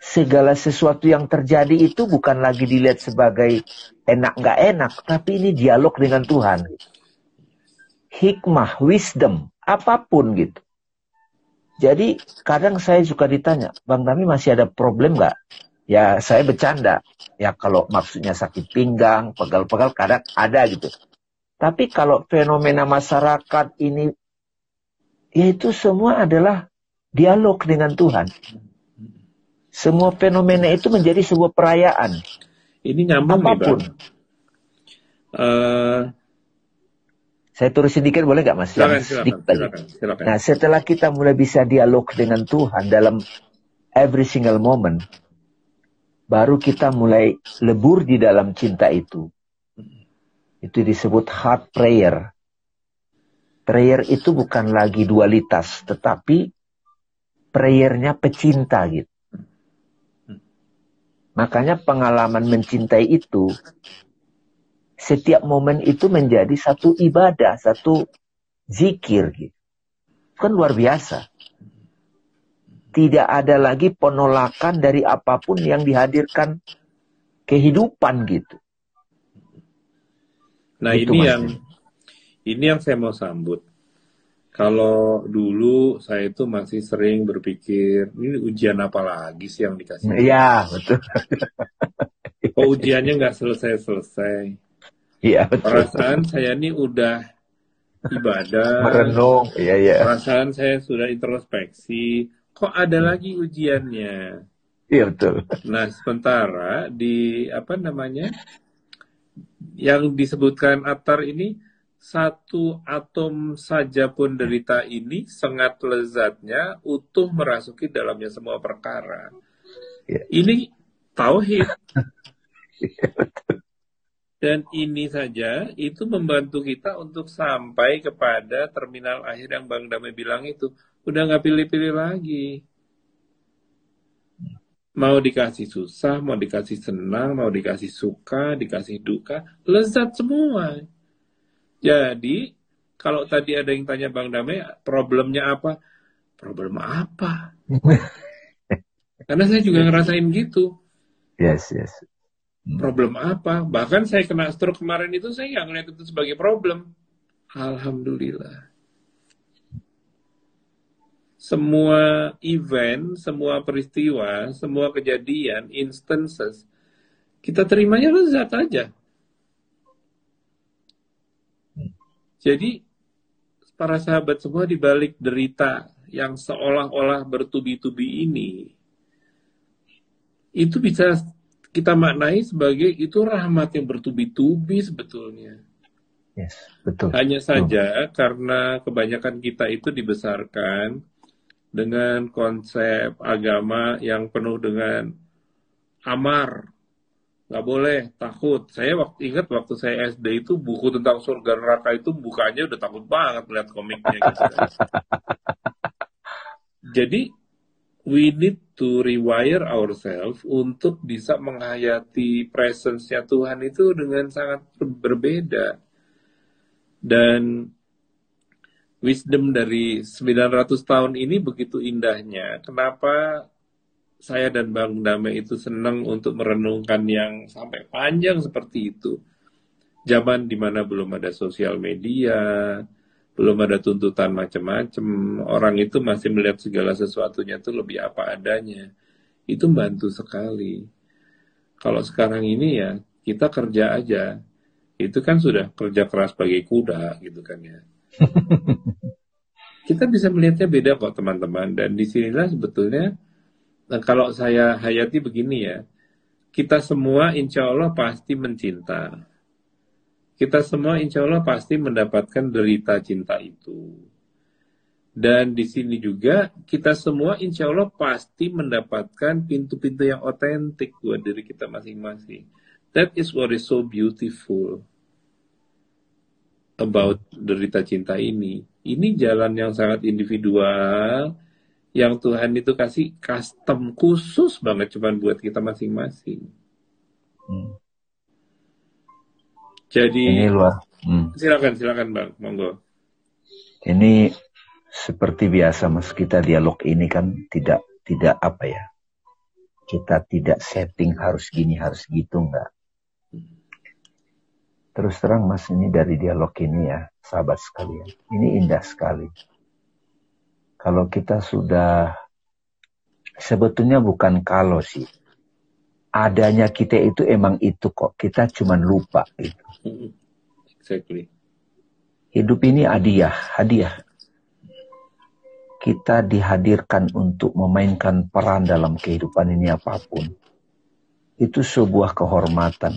segala sesuatu yang terjadi itu bukan lagi dilihat sebagai enak nggak enak, tapi ini dialog dengan Tuhan. Gitu. Hikmah, wisdom, apa pun gitu. Jadi kadang saya suka ditanya, Bang Tami masih ada problem nggak? Ya saya bercanda. Ya kalau maksudnya sakit pinggang, pegal-pegal kadang ada gitu. Tapi kalau fenomena masyarakat ini Yaitu semua adalah dialog dengan Tuhan. Semua fenomena itu menjadi sebuah perayaan. Ini nyambung Apa pun. nih, Bang. Uh, Saya turun sedikit boleh nggak Mas? silakan, silakan, silakan, silakan. Nah, setelah kita mulai bisa dialog dengan Tuhan dalam every single moment, baru kita mulai lebur di dalam cinta itu. Itu disebut heart prayer. Prayer itu bukan lagi dualitas, tetapi prayernya pecinta gitu. Makanya pengalaman mencintai itu, setiap momen itu menjadi satu ibadah, satu zikir gitu. Kan luar biasa. Tidak ada lagi penolakan dari apa pun yang dihadirkan kehidupan gitu. Nah Itu, ini Mas. yang ini yang saya mau sambut. Kalau dulu saya itu masih sering berpikir, ini ujian apa lagi sih yang dikasih? Iya, betul. Kok ujiannya nggak selesai-selesai? Iya, betul. Perasaan saya ini udah ibadah, Merenung. Iya, iya. perasaan saya sudah introspeksi. Kok ada lagi ujiannya? Iya, betul. Nah, sementara di apa namanya yang disebutkan Atar ini satu atom saja pun derita ini sangat lezatnya utuh merasuki dalamnya semua perkara. Ya. Ini tauhid. Dan ini saja itu membantu kita untuk sampai kepada terminal akhir yang Bang Damai bilang itu. Udah nggak pilih-pilih lagi mau dikasih susah, mau dikasih senang, mau dikasih suka, dikasih duka, lezat semua. Jadi, kalau tadi ada yang tanya Bang Damai, problemnya apa? Problem apa? Karena saya juga ngerasain gitu. Yes, yes. Problem apa? Bahkan saya kena stroke kemarin itu, saya nggak ngeliat itu sebagai problem. Alhamdulillah. Semua event, semua peristiwa, semua kejadian, instances, kita terimanya lezat aja. Jadi, para sahabat semua di balik derita yang seolah-olah bertubi-tubi ini, itu bisa kita maknai sebagai itu rahmat yang bertubi-tubi sebetulnya. Yes, betul. Hanya saja karena kebanyakan kita itu dibesarkan dengan konsep agama yang penuh dengan amar. Nggak boleh, takut. Saya waktu ingat waktu saya SD itu buku tentang surga neraka itu bukanya udah takut banget lihat komiknya gitu. Jadi we need to rewire ourselves untuk bisa menghayati presence-nya Tuhan itu dengan sangat berbeda. Dan wisdom dari 900 tahun ini begitu indahnya. Kenapa saya dan Bang Dame itu senang untuk merenungkan yang sampai panjang seperti itu. Zaman di mana belum ada sosial media, belum ada tuntutan macam-macam, orang itu masih melihat segala sesuatunya itu lebih apa adanya. Itu membantu sekali. Kalau sekarang ini ya, kita kerja aja. Itu kan sudah kerja keras bagi kuda gitu kan ya kita bisa melihatnya beda kok teman-teman dan di sinilah sebetulnya nah, kalau saya hayati begini ya kita semua insya Allah pasti mencinta kita semua insya Allah pasti mendapatkan derita cinta itu dan di sini juga kita semua insya Allah pasti mendapatkan pintu-pintu yang otentik buat diri kita masing-masing that is what is so beautiful about derita cinta ini. Ini jalan yang sangat individual, yang Tuhan itu kasih custom khusus banget cuman buat kita masing-masing. Hmm. Jadi Ini luar. Hmm. silakan silakan bang, monggo. Ini seperti biasa mas kita dialog ini kan tidak tidak apa ya kita tidak setting harus gini harus gitu enggak terus terang mas ini dari dialog ini ya sahabat sekalian ini indah sekali kalau kita sudah sebetulnya bukan kalau sih adanya kita itu emang itu kok kita cuman lupa gitu Exactly. hidup ini hadiah hadiah kita dihadirkan untuk memainkan peran dalam kehidupan ini apa pun, itu sebuah kehormatan.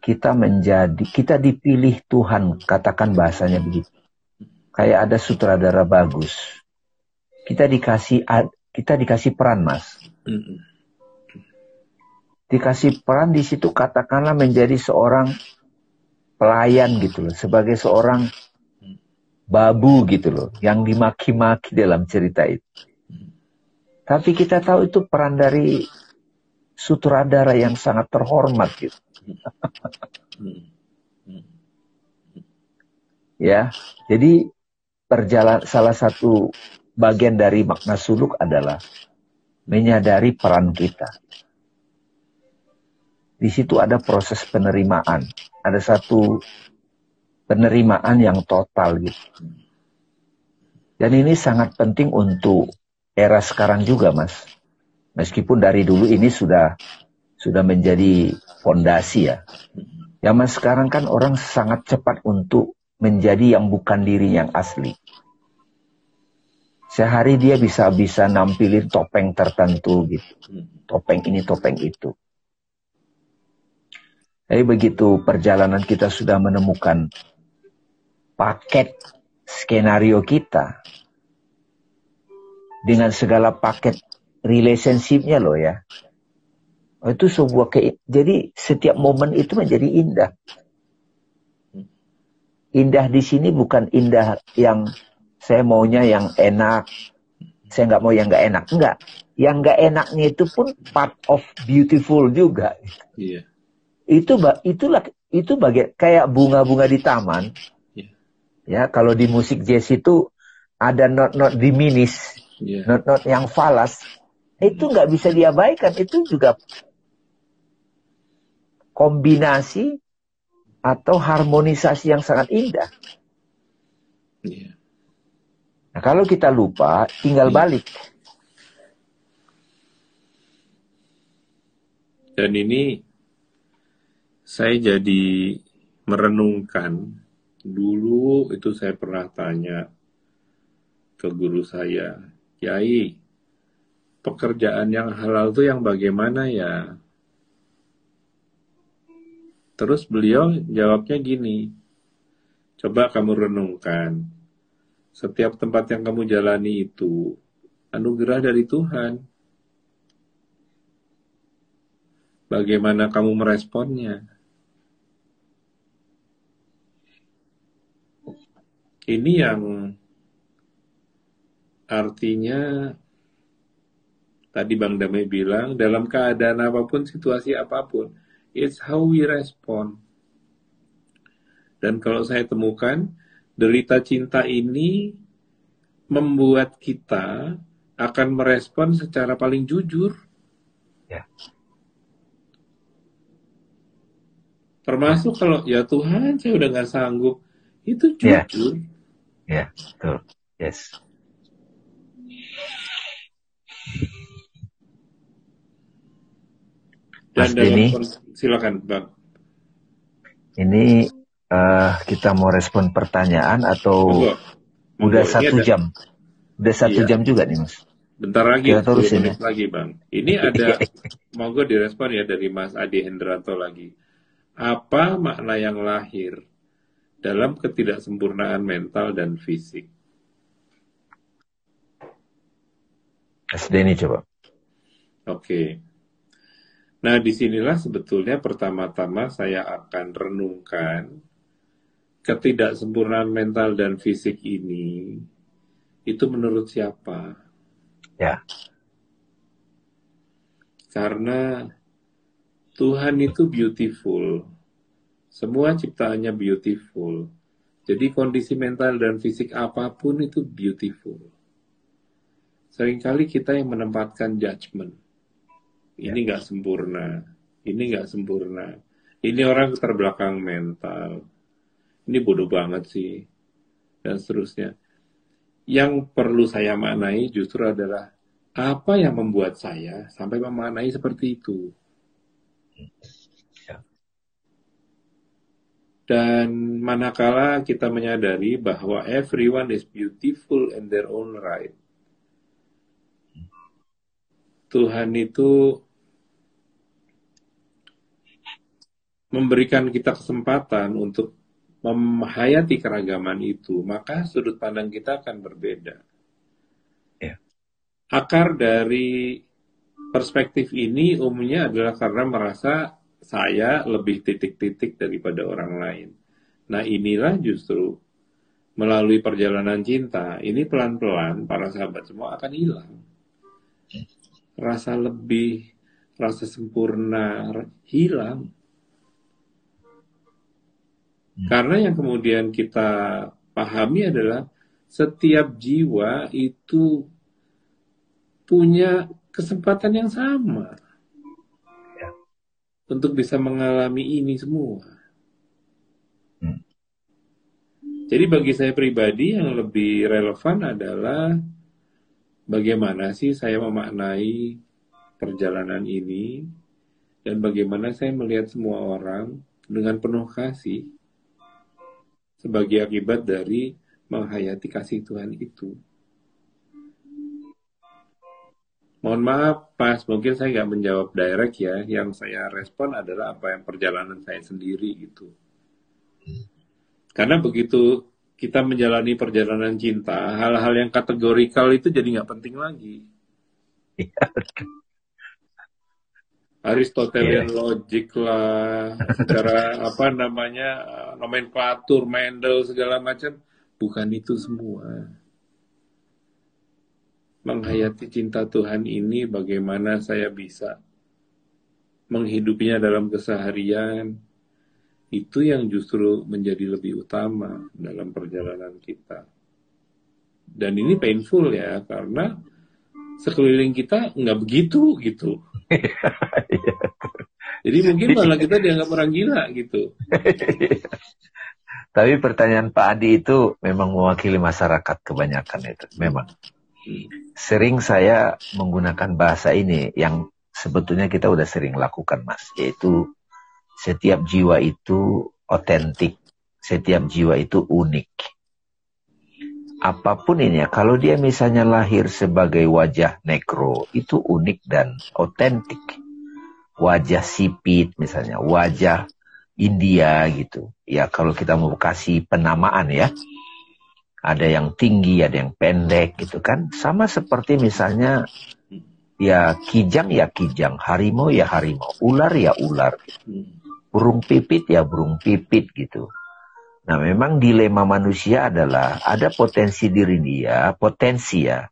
Kita menjadi, kita dipilih Tuhan, katakan bahasanya begitu. Kayak ada sutradara bagus. Kita dikasih, kita dikasih peran, mas. Dikasih peran di situ katakanlah menjadi seorang pelayan gitu loh, sebagai seorang babu gitu loh, yang dimaki-maki dalam cerita itu. Tapi kita tahu itu peran dari sutradara yang sangat terhormat gitu. ya, jadi perjalan salah satu bagian dari makna suluk adalah menyadari peran kita. Di situ ada proses penerimaan, ada satu penerimaan yang total gitu. Dan ini sangat penting untuk era sekarang juga, Mas. Meskipun dari dulu ini sudah sudah menjadi fondasi ya. Zaman sekarang kan orang sangat cepat untuk menjadi yang bukan diri yang asli. Sehari dia bisa bisa nampilin topeng tertentu gitu. Topeng ini, topeng itu. Tapi begitu perjalanan kita sudah menemukan paket skenario kita dengan segala paket relationshipnya loh ya. Oh, itu sebuah ke jadi setiap momen itu menjadi indah. Indah di sini bukan indah yang saya maunya yang enak, saya nggak mau yang nggak enak, enggak. Yang nggak enaknya itu pun part of beautiful juga. Iya. Itu itulah itu bagian kayak bunga-bunga di taman Ya, kalau di musik jazz itu ada not-not diminis, yeah. not-not yang falas. Itu nggak bisa diabaikan. Itu juga kombinasi atau harmonisasi yang sangat indah. Yeah. Nah, kalau kita lupa, tinggal yeah. balik. Dan ini saya jadi merenungkan Dulu itu saya pernah tanya ke guru saya, Kiai, pekerjaan yang halal itu yang bagaimana ya? Terus beliau jawabnya gini, coba kamu renungkan, setiap tempat yang kamu jalani itu anugerah dari Tuhan. Bagaimana kamu meresponnya? Ini yang artinya tadi Bang Damai bilang dalam keadaan apa pun, situasi apa pun, it's how we respond. Dan kalau saya temukan, derita cinta ini membuat kita akan merespon secara paling jujur. Ya. Termasuk kalau ya Tuhan saya udah nggak sanggup, itu ya. jujur. Ya. Ya, betul. Yes. Dan Mas ini silakan Bang. Ini uh, kita mau respon pertanyaan atau Enggak. udah satu jam? Udah satu iya. jam juga nih Mas. Bentar lagi, kita terusin ya. lagi Bang. Ini ada, monggo direspon ya dari Mas Adi Hendranto lagi. Apa makna yang lahir dalam ketidaksempurnaan mental dan fisik. SD ini coba. Oke. Nah, di sinilah sebetulnya pertama-tama saya akan renungkan ketidaksempurnaan mental dan fisik ini itu menurut siapa? Ya. Karena Tuhan itu beautiful. Semua ciptaannya beautiful. Jadi kondisi mental dan fisik apa pun itu beautiful. Seringkali kita yang menempatkan judgment. Ini nggak ya. sempurna. Ini nggak sempurna. Ini orang terbelakang mental. Ini bodoh banget sih. Dan seterusnya. Yang perlu saya maknai justru adalah apa yang membuat saya sampai memaknai seperti itu. Dan manakala kita menyadari bahwa everyone is beautiful in their own right. Tuhan itu memberikan kita kesempatan untuk menghayati keragaman itu, maka sudut pandang kita akan berbeda. Ya. Akar dari perspektif ini umumnya adalah karena merasa saya lebih titik-titik daripada orang lain. Nah inilah justru melalui perjalanan cinta, ini pelan-pelan para sahabat semua akan hilang. Rasa lebih, rasa sempurna hilang. Hmm. Karena yang kemudian kita pahami adalah setiap jiwa itu punya kesempatan yang sama. Untuk bisa mengalami ini semua. Hmm. Jadi bagi saya pribadi yang lebih relevan adalah bagaimana sih saya memaknai perjalanan ini dan bagaimana saya melihat semua orang dengan penuh kasih sebagai akibat dari menghayati kasih Tuhan itu. Mohon maaf, Pas, mungkin saya nggak menjawab direct ya. Yang saya respon adalah apa yang perjalanan saya sendiri gitu. Karena begitu kita menjalani perjalanan cinta, hal-hal yang kategorikal itu jadi nggak penting lagi. Iya, Aristotelian yeah. logic lah, secara apa namanya nomenklatur, Mendel segala macam, bukan itu semua. Menghayati cinta Tuhan ini bagaimana saya bisa menghidupinya dalam keseharian, itu yang justru menjadi lebih utama dalam perjalanan kita. Dan ini painful ya, karena sekeliling kita nggak begitu gitu. Jadi mungkin malah kita dianggap orang gila gitu. Tapi pertanyaan Pak Adi itu memang mewakili masyarakat kebanyakan itu, memang. Sering saya menggunakan bahasa ini yang sebetulnya kita udah sering lakukan, Mas, yaitu setiap jiwa itu otentik, setiap jiwa itu unik. Apa pun ini ya, kalau dia misalnya lahir sebagai wajah nekro, itu unik dan otentik wajah sipit misalnya, wajah India gitu. Ya kalau kita mau kasih penamaan ya, ada yang tinggi, ada yang pendek gitu kan. Sama seperti misalnya ya kijang ya kijang, harimau ya harimau, ular ya ular. Burung pipit ya burung pipit gitu. Nah memang dilema manusia adalah ada potensi diri dia, potensi ya.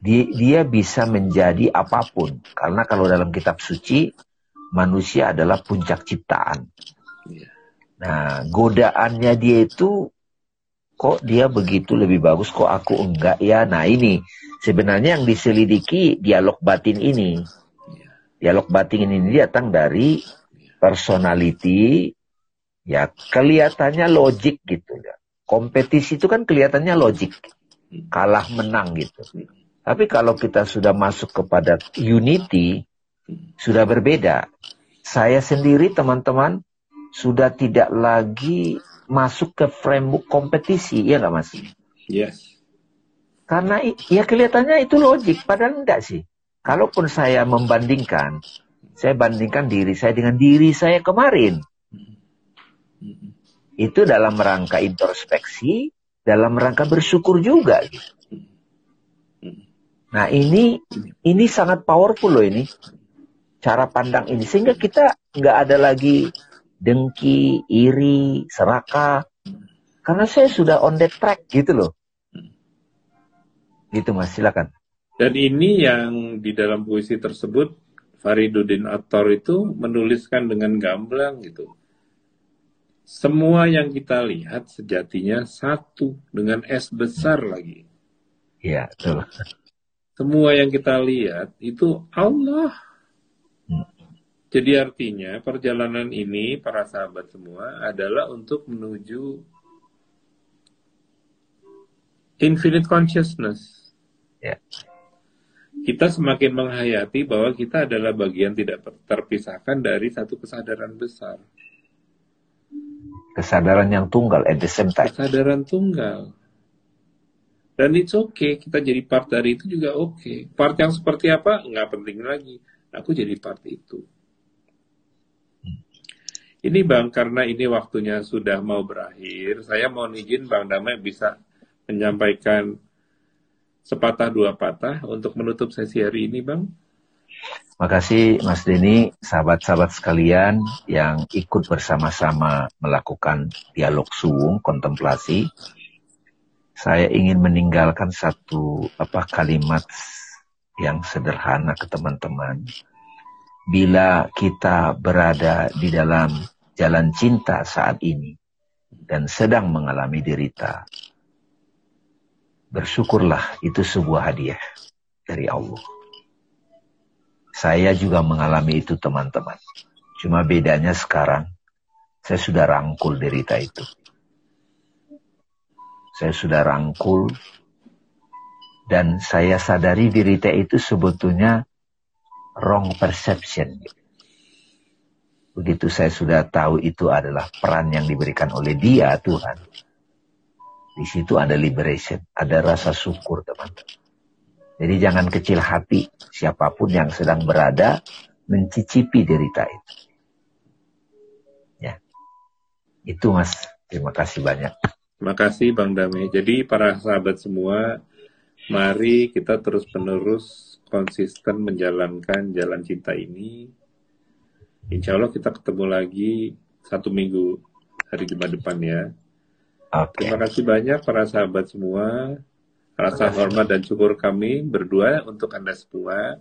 Dia, dia bisa menjadi apa pun. Karena kalau dalam kitab suci manusia adalah puncak ciptaan. Iya. Nah, godaannya dia itu kok dia begitu lebih bagus, kok aku enggak ya. Nah, ini sebenarnya yang diselidiki dialog batin ini. Dialog batin ini datang dari personality, ya kelihatannya logik gitu ya. Kompetisi itu kan kelihatannya logik, kalah menang gitu. Tapi kalau kita sudah masuk kepada unity, sudah berbeda. Saya sendiri teman-teman sudah tidak lagi masuk ke framework kompetisi, ya nggak mas? Yes. Karena ya kelihatannya itu logik, padahal enggak sih. Kalaupun saya membandingkan, saya bandingkan diri saya dengan diri saya kemarin. Itu dalam rangka introspeksi, dalam rangka bersyukur juga. Gitu. Nah ini ini sangat powerful loh ini cara pandang ini sehingga kita nggak ada lagi dengki, iri, serakah karena saya sudah on the track gitu loh. Gitu Mas, silakan. Dan ini yang di dalam puisi tersebut Fariduddin Attor itu menuliskan dengan gamblang gitu. Semua yang kita lihat sejatinya satu dengan S besar lagi. Iya, betul. Semua yang kita lihat itu Allah jadi artinya perjalanan ini para sahabat semua adalah untuk menuju infinite consciousness. Ya. Kita semakin menghayati bahwa kita adalah bagian tidak terpisahkan dari satu kesadaran besar. Kesadaran yang tunggal at the same time. Kesadaran tunggal. Dan it's okay, kita jadi part dari itu juga oke. Okay. Part yang seperti apa, nggak penting lagi. Aku jadi part itu. Ini Bang, karena ini waktunya sudah mau berakhir, saya mau izin Bang Damai bisa menyampaikan sepatah dua patah untuk menutup sesi hari ini Bang. Makasih Mas Denny, sahabat-sahabat sekalian yang ikut bersama-sama melakukan dialog suwung, kontemplasi. Saya ingin meninggalkan satu apa kalimat yang sederhana ke teman-teman. Bila kita berada di dalam jalan cinta saat ini dan sedang mengalami derita, bersyukurlah itu sebuah hadiah dari Allah. Saya juga mengalami itu teman-teman. Cuma bedanya sekarang, saya sudah rangkul derita itu. Saya sudah rangkul dan saya sadari derita itu sebetulnya wrong perception. Begitu saya sudah tahu itu adalah peran yang diberikan oleh dia Tuhan. Di situ ada liberation, ada rasa syukur teman-teman. Jadi jangan kecil hati siapa pun yang sedang berada mencicipi derita itu. Ya. Itu Mas. Terima kasih banyak. Terima kasih Bang Dame. Jadi para sahabat semua, mari kita terus-menerus konsisten menjalankan jalan cinta ini. Insya Allah kita ketemu lagi satu minggu hari Jumat depan ya. Okay. Terima kasih banyak para sahabat semua. Rasa hormat dan syukur kami berdua untuk Anda semua.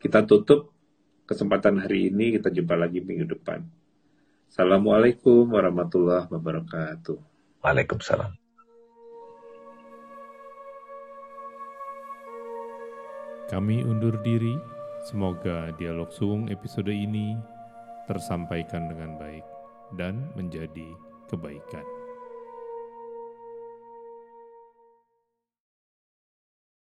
Kita tutup kesempatan hari ini, kita jumpa lagi minggu depan. Assalamualaikum warahmatullahi wabarakatuh. Waalaikumsalam. Kami undur diri. Semoga dialog suung episode ini tersampaikan dengan baik dan menjadi kebaikan.